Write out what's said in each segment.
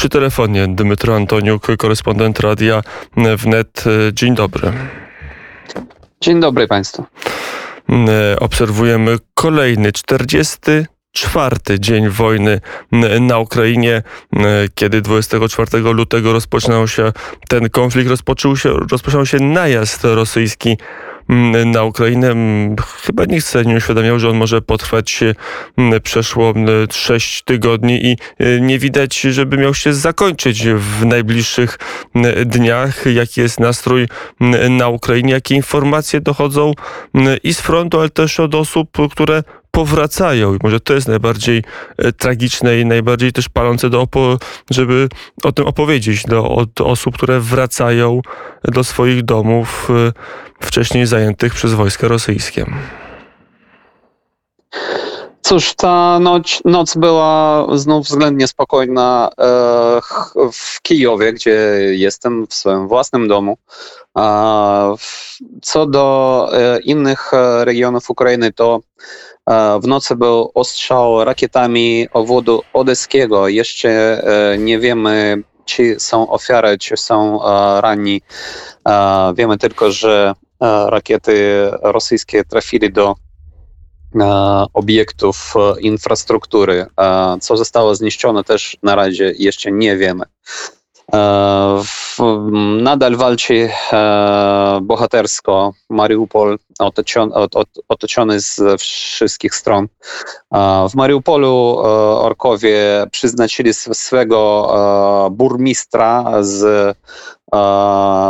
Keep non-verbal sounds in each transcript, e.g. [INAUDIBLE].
przy telefonie Dmytro Antoniuk, korespondent Radia Wnet. Dzień dobry. Dzień dobry Państwu. Obserwujemy kolejny 40 czwarty dzień wojny na Ukrainie, kiedy 24 lutego rozpoczynał się ten konflikt, rozpoczął się, rozpoczął się najazd rosyjski na Ukrainę. Chyba nikt sobie nie uświadamiał, że on może potrwać przeszło 6 tygodni i e, nie widać, żeby miał się zakończyć w najbliższych dniach. Jaki jest nastrój na Ukrainie, jakie informacje dochodzą i z frontu, ale też od osób, które powracają. I może to jest najbardziej e, tragiczne i najbardziej też palące, do opo- żeby o tym opowiedzieć do, od osób, które wracają do swoich domów e, wcześniej zajętych przez wojska rosyjskie. Cóż, ta noc, noc była znów względnie spokojna e, w Kijowie, gdzie jestem w swoim własnym domu. Co do innych regionów Ukrainy, to w nocy był ostrzał rakietami obwodu odeskiego. Jeszcze e, nie wiemy, czy są ofiary, czy są e, ranni. E, wiemy tylko, że rakiety rosyjskie trafili do obiektów infrastruktury. Co zostało zniszczone też na razie jeszcze nie wiemy. Nadal walczy bohatersko Mariupol, otoczony, otoczony z wszystkich stron. W Mariupolu orkowie przyznaczyli swego burmistra z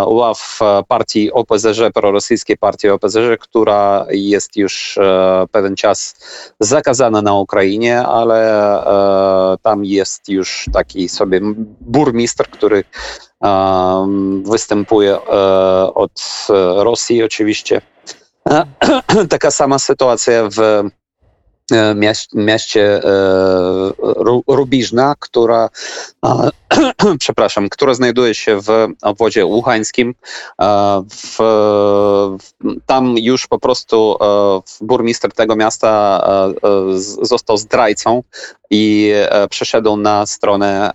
ław partii OPZŻ, prorosyjskiej partii OPZŻ, która jest już pewien czas zakazana na Ukrainie, ale tam jest już taki sobie burmistrz, który występuje od Rosji oczywiście. [CLEARS THROAT] Taka sama sytuacja w mieście Rubiżna, która [CLEARS THROAT] przepraszam, która znajduje się w obwodzie łuchańskim. W, tam już po prostu burmistrz tego miasta został zdrajcą i przeszedł na stronę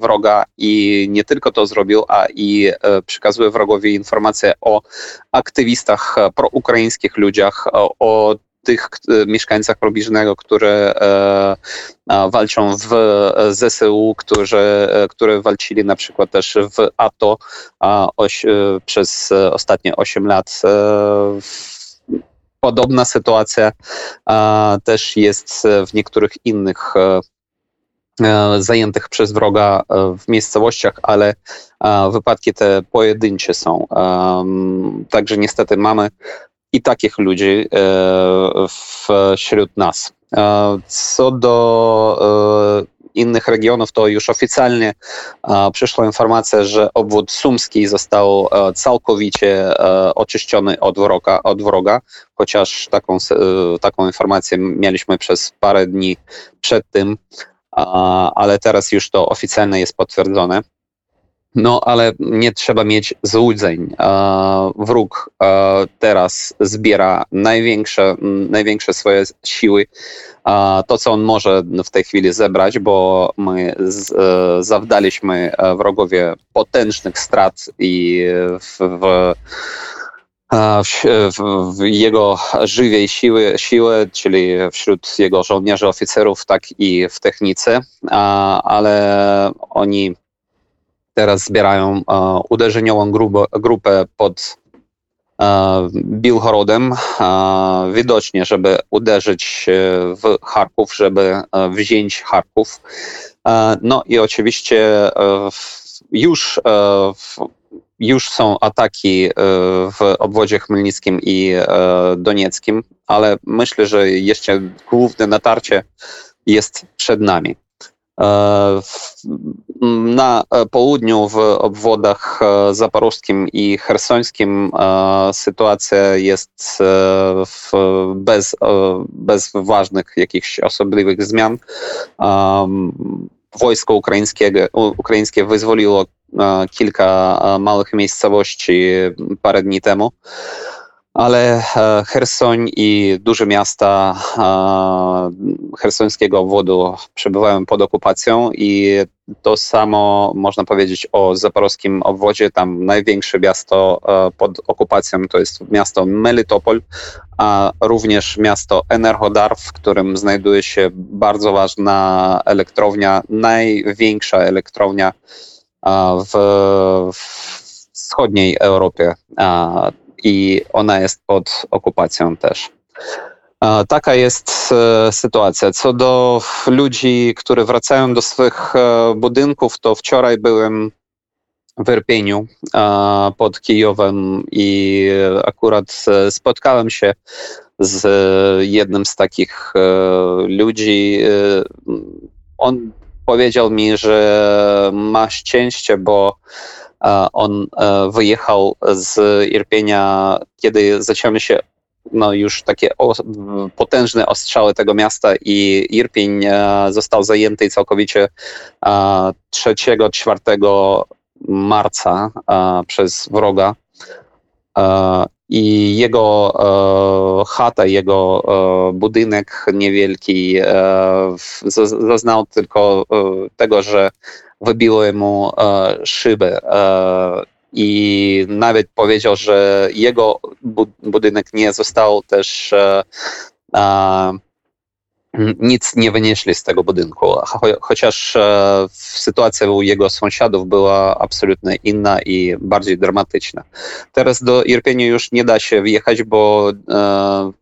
wroga i nie tylko to zrobił, a i przekazuje wrogowi informacje o aktywistach proukraińskich ludziach, o tych e, mieszkańcach Robiżnego, które e, walczą w ZSU, którzy, e, które walczyli na przykład też w ATO przez ostatnie 8 lat. Podobna sytuacja też jest w niektórych innych zajętych przez wroga w miejscowościach, ale wypadki te pojedyncze są. Także niestety mamy i takich ludzi e, wśród nas. E, co do e, innych regionów, to już oficjalnie przyszła informacja, że obwód sumski został całkowicie oczyszczony od wroga, od wroga chociaż taką, taką informację mieliśmy przez parę dni przed tym, ale teraz już to oficjalnie jest potwierdzone. No, ale nie trzeba mieć złudzeń. Wróg teraz zbiera największe, największe swoje siły. To, co on może w tej chwili zebrać, bo my zawdaliśmy wrogowie potężnych strat i w, w w, w, jego żywej siły, siły, czyli wśród jego żołnierzy, oficerów, tak i w technice, ale oni teraz zbierają e, uderzeniową grupę, grupę pod e, Bilhorodem, e, widocznie, żeby uderzyć w Charków, żeby wziąć Charków. No i oczywiście już, już są ataki w obwodzie chmelnickim i donieckim, ale myślę, że jeszcze główne natarcie jest przed nami. Na południu w obwodach zaporożskim i chersońskim sytuacja jest bez, bez ważnych jakichś osobliwych zmian. Wojsko ukraińskie, ukraińskie wyzwoliło kilka małych miejscowości parę dni temu. Ale Hersoń i duże miasta hersońskiego obwodu przebywają pod okupacją i to samo można powiedzieć o zaporowskim obwodzie. Tam największe miasto pod okupacją to jest miasto Melitopol, a również miasto Enerhodar, w którym znajduje się bardzo ważna elektrownia, największa elektrownia w, w wschodniej Europie i ona jest pod okupacją też. Taka jest e, sytuacja. Co do ludzi, którzy wracają do swych e, budynków, to wczoraj byłem w Irpieniu pod Kijowem i akurat e, spotkałem się z jednym z takich ludzi. On powiedział mi, że ma szczęście, bo on wyjechał z Irpienia, kiedy zaczęły się no już takie potężne ostrzały tego miasta i Irpień e, został zajęty całkowicie 3-4 marca e, przez wroga. E, I jego chata, jego budynek niewielki zaznał tylko tego, że wybiły mu szyby i nawet powiedział, że jego budynek nie został też e, e, nic nie wynieśli z tego budynku, chociaż e, sytuacja u jego sąsiadów była absolutnie inna i bardziej dramatyczna. Teraz do Irpienia już nie da się wjechać, bo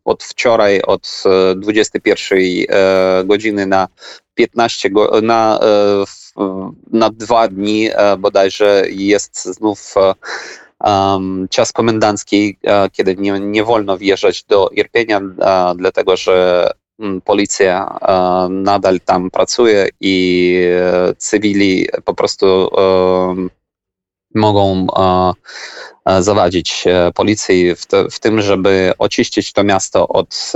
od wczoraj, od 21 godziny na 15 na na dwa dni e, bodajże jest znów um, czas komendancki, e, kiedy nie, nie wolno wjeżdżać do Irpienia, dlatego że policja nadal tam pracuje i cywili po prostu mogą zawadzić policji w, w, tym, żeby oczyścić to miasto od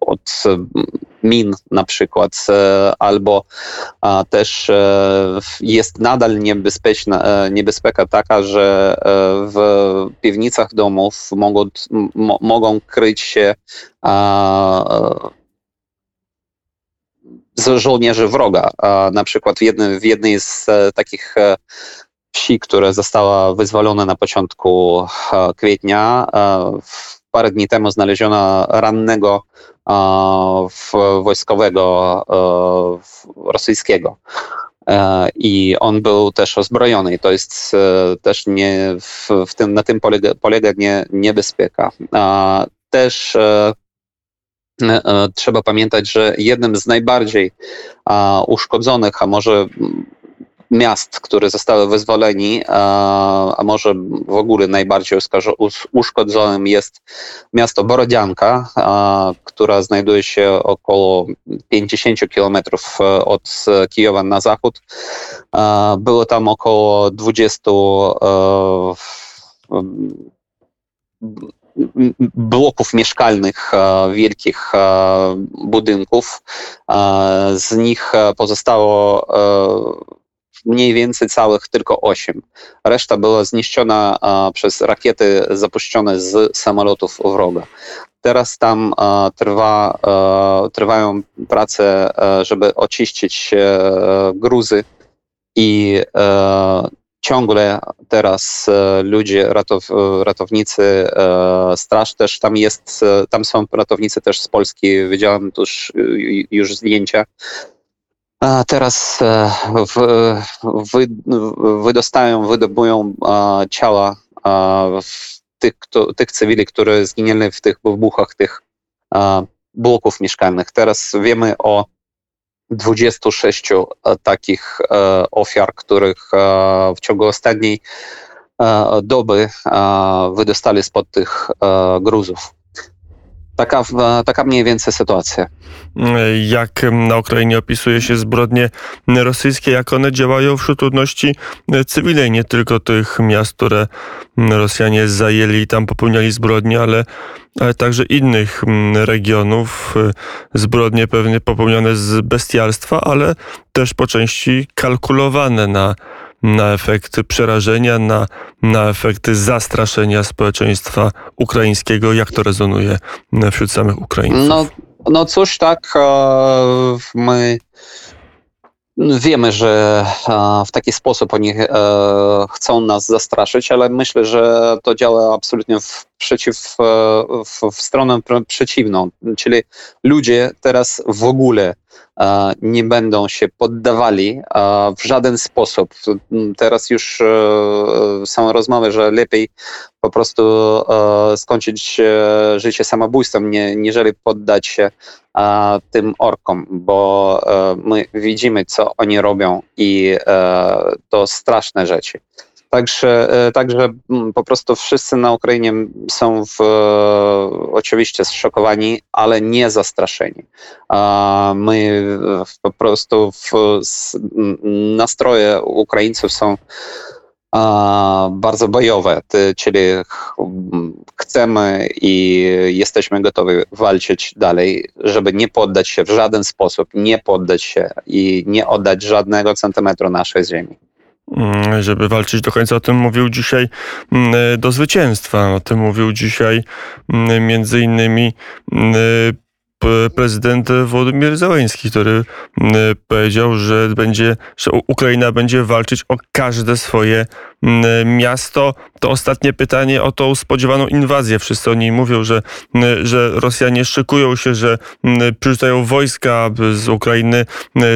od e, min na przykład, e, albo też e, jest nadal niebezpieczna, niebezpieka taka, że w piwnicach domów mogą, mogą kryć się z żołnierzy wroga. Na przykład w, w jednej z takich wsi, która została wyzwolona na początku kwietnia, parę dni temu znaleziono rannego wojskowego rosyjskiego. E, I on był też ozbrojony. I to jest e, też nie, w, w tym, na tym polega, polega nie, niebezpieka. Też e, trzeba pamiętać, że jednym z najbardziej uszkodzonych, a może miast, które zostały wyzwoleni, a może w ogóle najbardziej uszkodzonym jest miasto Borodzianka, która znajduje się około 50 kilometrów e, od Kijowa na zachód. Było tam około 20 e, bloków mieszkalnych, wielkich budynków. Z nich pozostało mniej więcej całych tylko 8. Reszta była zniszczona przez rakiety zapuszczone z samolotów wroga. Teraz tam trwa, trwają prace, żeby oczyścić gruzy i ciągle teraz ludzie, ratow, ratownicy, straż też tam jest, tam są ratownicy też z Polski, widziałem już, już zdjęcia, teraz e, wy, wydostają, wydobują ciała tych, tych cywili, które zginęli w tych wybuchach tych bloków mieszkalnych. Teraz wiemy o 26 e, takich e, ofiar, których w ciągu ostatniej doby wydostali spod tych gruzów. Taka, taka mniej więcej sytuacja. Jak na Ukrainie opisuje się zbrodnie rosyjskie, jak one działają wśród ludności cywilnej, nie tylko tych miast, które Rosjanie zajęli i tam popełniali zbrodnie, ale, ale także innych regionów. Zbrodnie pewnie popełnione z bestialstwa, ale też po części kalkulowane na na efekty przerażenia, na, na efekty zastraszenia społeczeństwa ukraińskiego. Jak to rezonuje wśród samych Ukraińców? No, no cóż, tak, my Wiemy, że w taki sposób oni e, chcą nas zastraszyć, ale myślę, że to działa absolutnie w, przeciw, e, w, w stronę przeciwną. Czyli ludzie teraz w ogóle nie będą się poddawali w żaden sposób. Teraz już e, są rozmowy, że lepiej po prostu skończyć życie samobójstwem, nie, niżeli poddać się tym orkom, bo e, my widzimy, co oni robią i e, to straszne rzeczy. Także, e, także po prostu wszyscy na Ukrainie są w, oczywiście zszokowani, ale nie zastraszeni. My po prostu w, nastroje Ukraińców są bardzo bojowe, czyli chcemy i jesteśmy gotowi walczyć dalej, żeby nie poddać się w żaden sposób, nie poddać się i nie oddać żadnego centymetru naszej ziemi mm, żeby walczyć do końca. O tym mówił dzisiaj mm, do zwycięstwa. O tym mówił dzisiaj mm, między innymi prezydent Władimir Załański, który powiedział, że będzie, że Ukraina będzie walczyć o każde swoje miasto. To ostatnie pytanie o tą spodziewaną inwazję. Wszyscy o niej mówią, że, że Rosjanie szykują się, że przyrzucają wojska z Ukrainy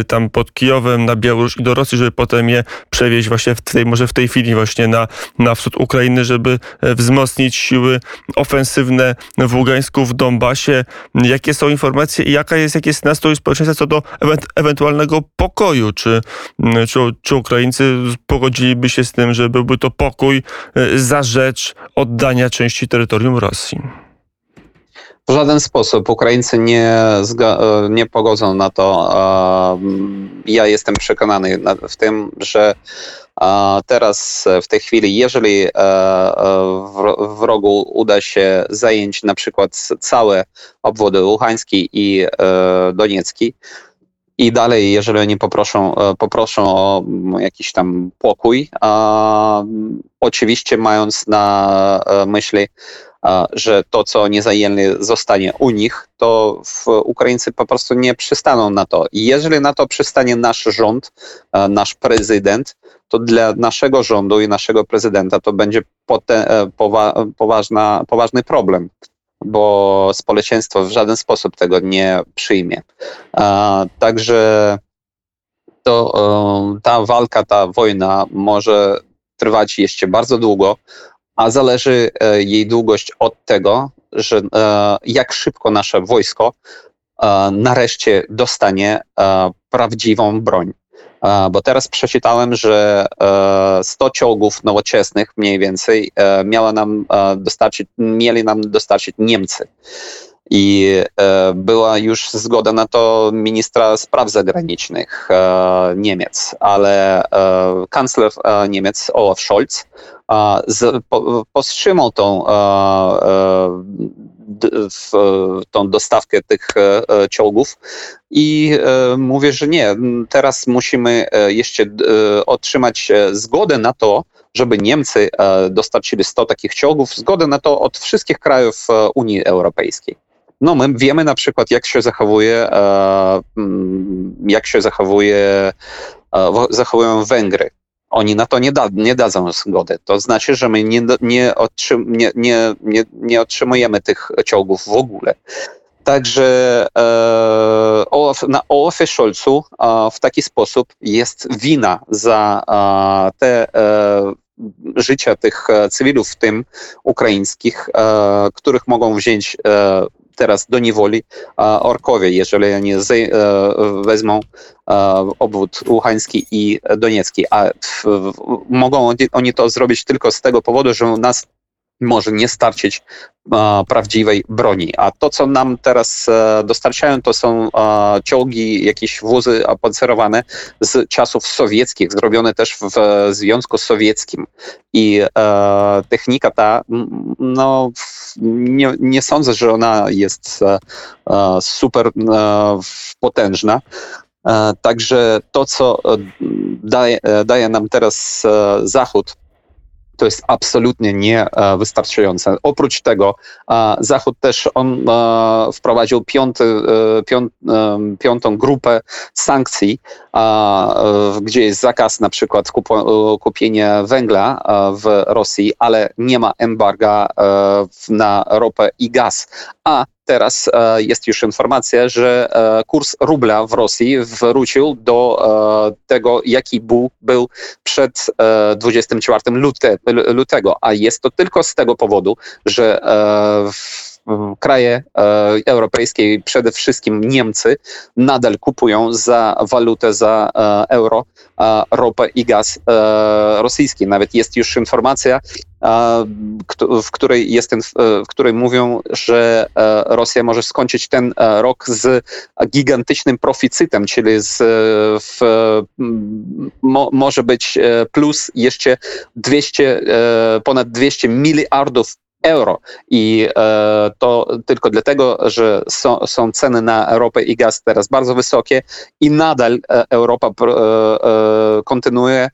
tam pod Kijowem na Białoruś i do Rosji, żeby potem je przewieźć właśnie w tej, może w tej chwili właśnie na, na wschód Ukrainy, żeby e, wzmocnić siły ofensywne w Ługańsku, w Donbasie. Jakie są informacje jaka jest, jaki jest nastrój społeczeństwa co do ewentualnego pokoju? Czy, czy, czy Ukraińcy pogodziliby się z tym, żeby byłby to pokój e, za rzecz oddania części terytorium Rosji. W żaden sposób Ukraińcy nie, e, nie pogodzą na to. Ja jestem przekonany w tym, że teraz w tej chwili, jeżeli e, wrogu uda się zająć na przykład całe obwody Luhański i Doniecki, i dalej, jeżeli oni poproszą, e, poproszą o jakiś tam pokój, oczywiście mając na e, myśli, że to, co nie zajęli, zostanie u nich, to Ukraińcy po prostu nie przystaną na to. I jeżeli na to przystanie nasz rząd, nasz prezydent, to dla naszego rządu i naszego prezydenta to będzie e, powa, poważna, poważny problem bo społeczeństwo w żaden sposób tego nie przyjmie. Także to, e, ta walka, ta wojna może trwać jeszcze bardzo długo, a zależy e, jej długość od tego, że e, jak szybko nasze wojsko nareszcie dostanie prawdziwą broń. Bo teraz przeczytałem, że 100 e, czołgów nowoczesnych mniej więcej e, miała nam e, dostarczyć, mieli nam dostarczyć Niemcy. I była już zgoda na to ministra spraw zagranicznych Niemiec, ale kancler Niemiec Olaf Scholz powstrzymał tą w tą dostawkę tych e, e, czołgów i e, mówię, że nie, teraz musimy jeszcze otrzymać zgodę na to, żeby Niemcy dostarczyli 100 takich czołgów, zgodę na to od wszystkich krajów Unii Europejskiej. No, my wiemy na przykład, jak się zachowuje, jak się zachowuje, zachowują Węgry oni na to nie, da, nie dadzą zgody. To znaczy, że my nie, nie, otrzym, nie, nie, nie, nie otrzymujemy tych ciągów w ogóle. Także e, Olaf, na Olafie Scholzu e, w taki sposób jest wina za e, te e, życia tych e, cywilów, w tym ukraińskich, e, których mogą wziąć teraz do niewoli orkowie, jeżeli oni wezmą obwód Łuchański i Doniecki. A mogą oni to zrobić tylko z tego powodu, że nas może nie starczyć prawdziwej broni. A to, co nam teraz e, dostarczają, to są czołgi, jakieś wozy opancerowane z czasów sowieckich, zrobione też w, w Związku Sowieckim. I e, technika ta, no, nie, nie, sądzę, że ona jest e, super potężna Także to, co daje, daje nam teraz Zachód, to jest absolutnie niewystarczające. Oprócz tego Zachód też on wprowadził piąty, piąt, piątą grupę sankcji, gdzie jest zakaz na przykład kupienia węgla w Rosji, ale nie ma embarga na ropę i gaz. A teraz e, jest już informacja, że e, kurs rubla w Rosji wrócił do e, tego, jaki był, był przed 24 lute, lutego, a jest to tylko z tego powodu, że kraje europejskie, przede wszystkim Niemcy, nadal kupują za walutę, za euro ropę i gaz rosyjski. Nawet jest już informacja, w której, jest ten, w której mówią, że e, Rosja może skończyć ten e, rok z gigantycznym proficytem, czyli z, w, mo, może być e, plus jeszcze 200, ponad 200 miliardów euro. I e, to tylko dlatego, że są, są, ceny na ropę i gaz teraz bardzo wysokie i nadal Europa e, e, kontynuuje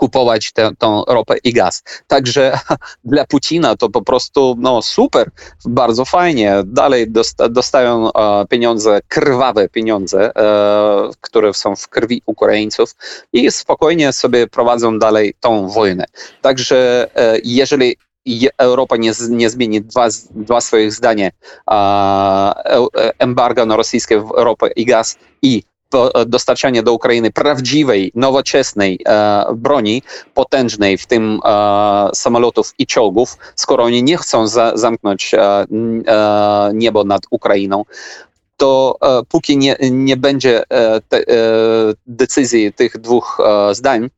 kupować tę, ropę i gaz. Także [LAUGHS] dla Putina to po prostu no, super, bardzo fajnie. Dalej dostają e, pieniądze, krwawe pieniądze, e, które są w krwi Ukraińców i spokojnie sobie prowadzą dalej tą wojnę. Także e, jeżeli Europa nie, nie zmieni dwa, dwa swoich zdania, embargo na rosyjskie ropę i gaz i dostarczanie do Ukrainy prawdziwej, nowoczesnej e, broni, potężnej, w tym e, samolotów i czołgów, skoro oni nie chcą za, zamknąć e, e niebo nad Ukrainą, to e, póki nie, nie będzie e, te, decyzji tych dwóch zdań,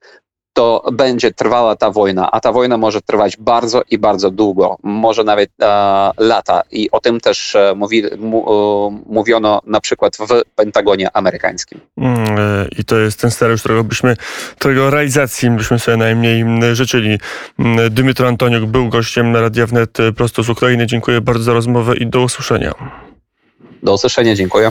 to będzie trwała ta wojna, a ta wojna może trwać bardzo i bardzo długo, może nawet e, lata. I o tym też e, mówi, mu, e, mówiono na przykład w Pentagonie amerykańskim. Mm, e, I to jest ten scenariusz, którego byśmy, którego realizacji byśmy sobie najmniej życzyli. Mm, Dymitro Antoniuk był gościem Radia Wnet prosto z Ukrainy. Dziękuję bardzo za rozmowę i do usłyszenia. Do usłyszenia, dziękuję.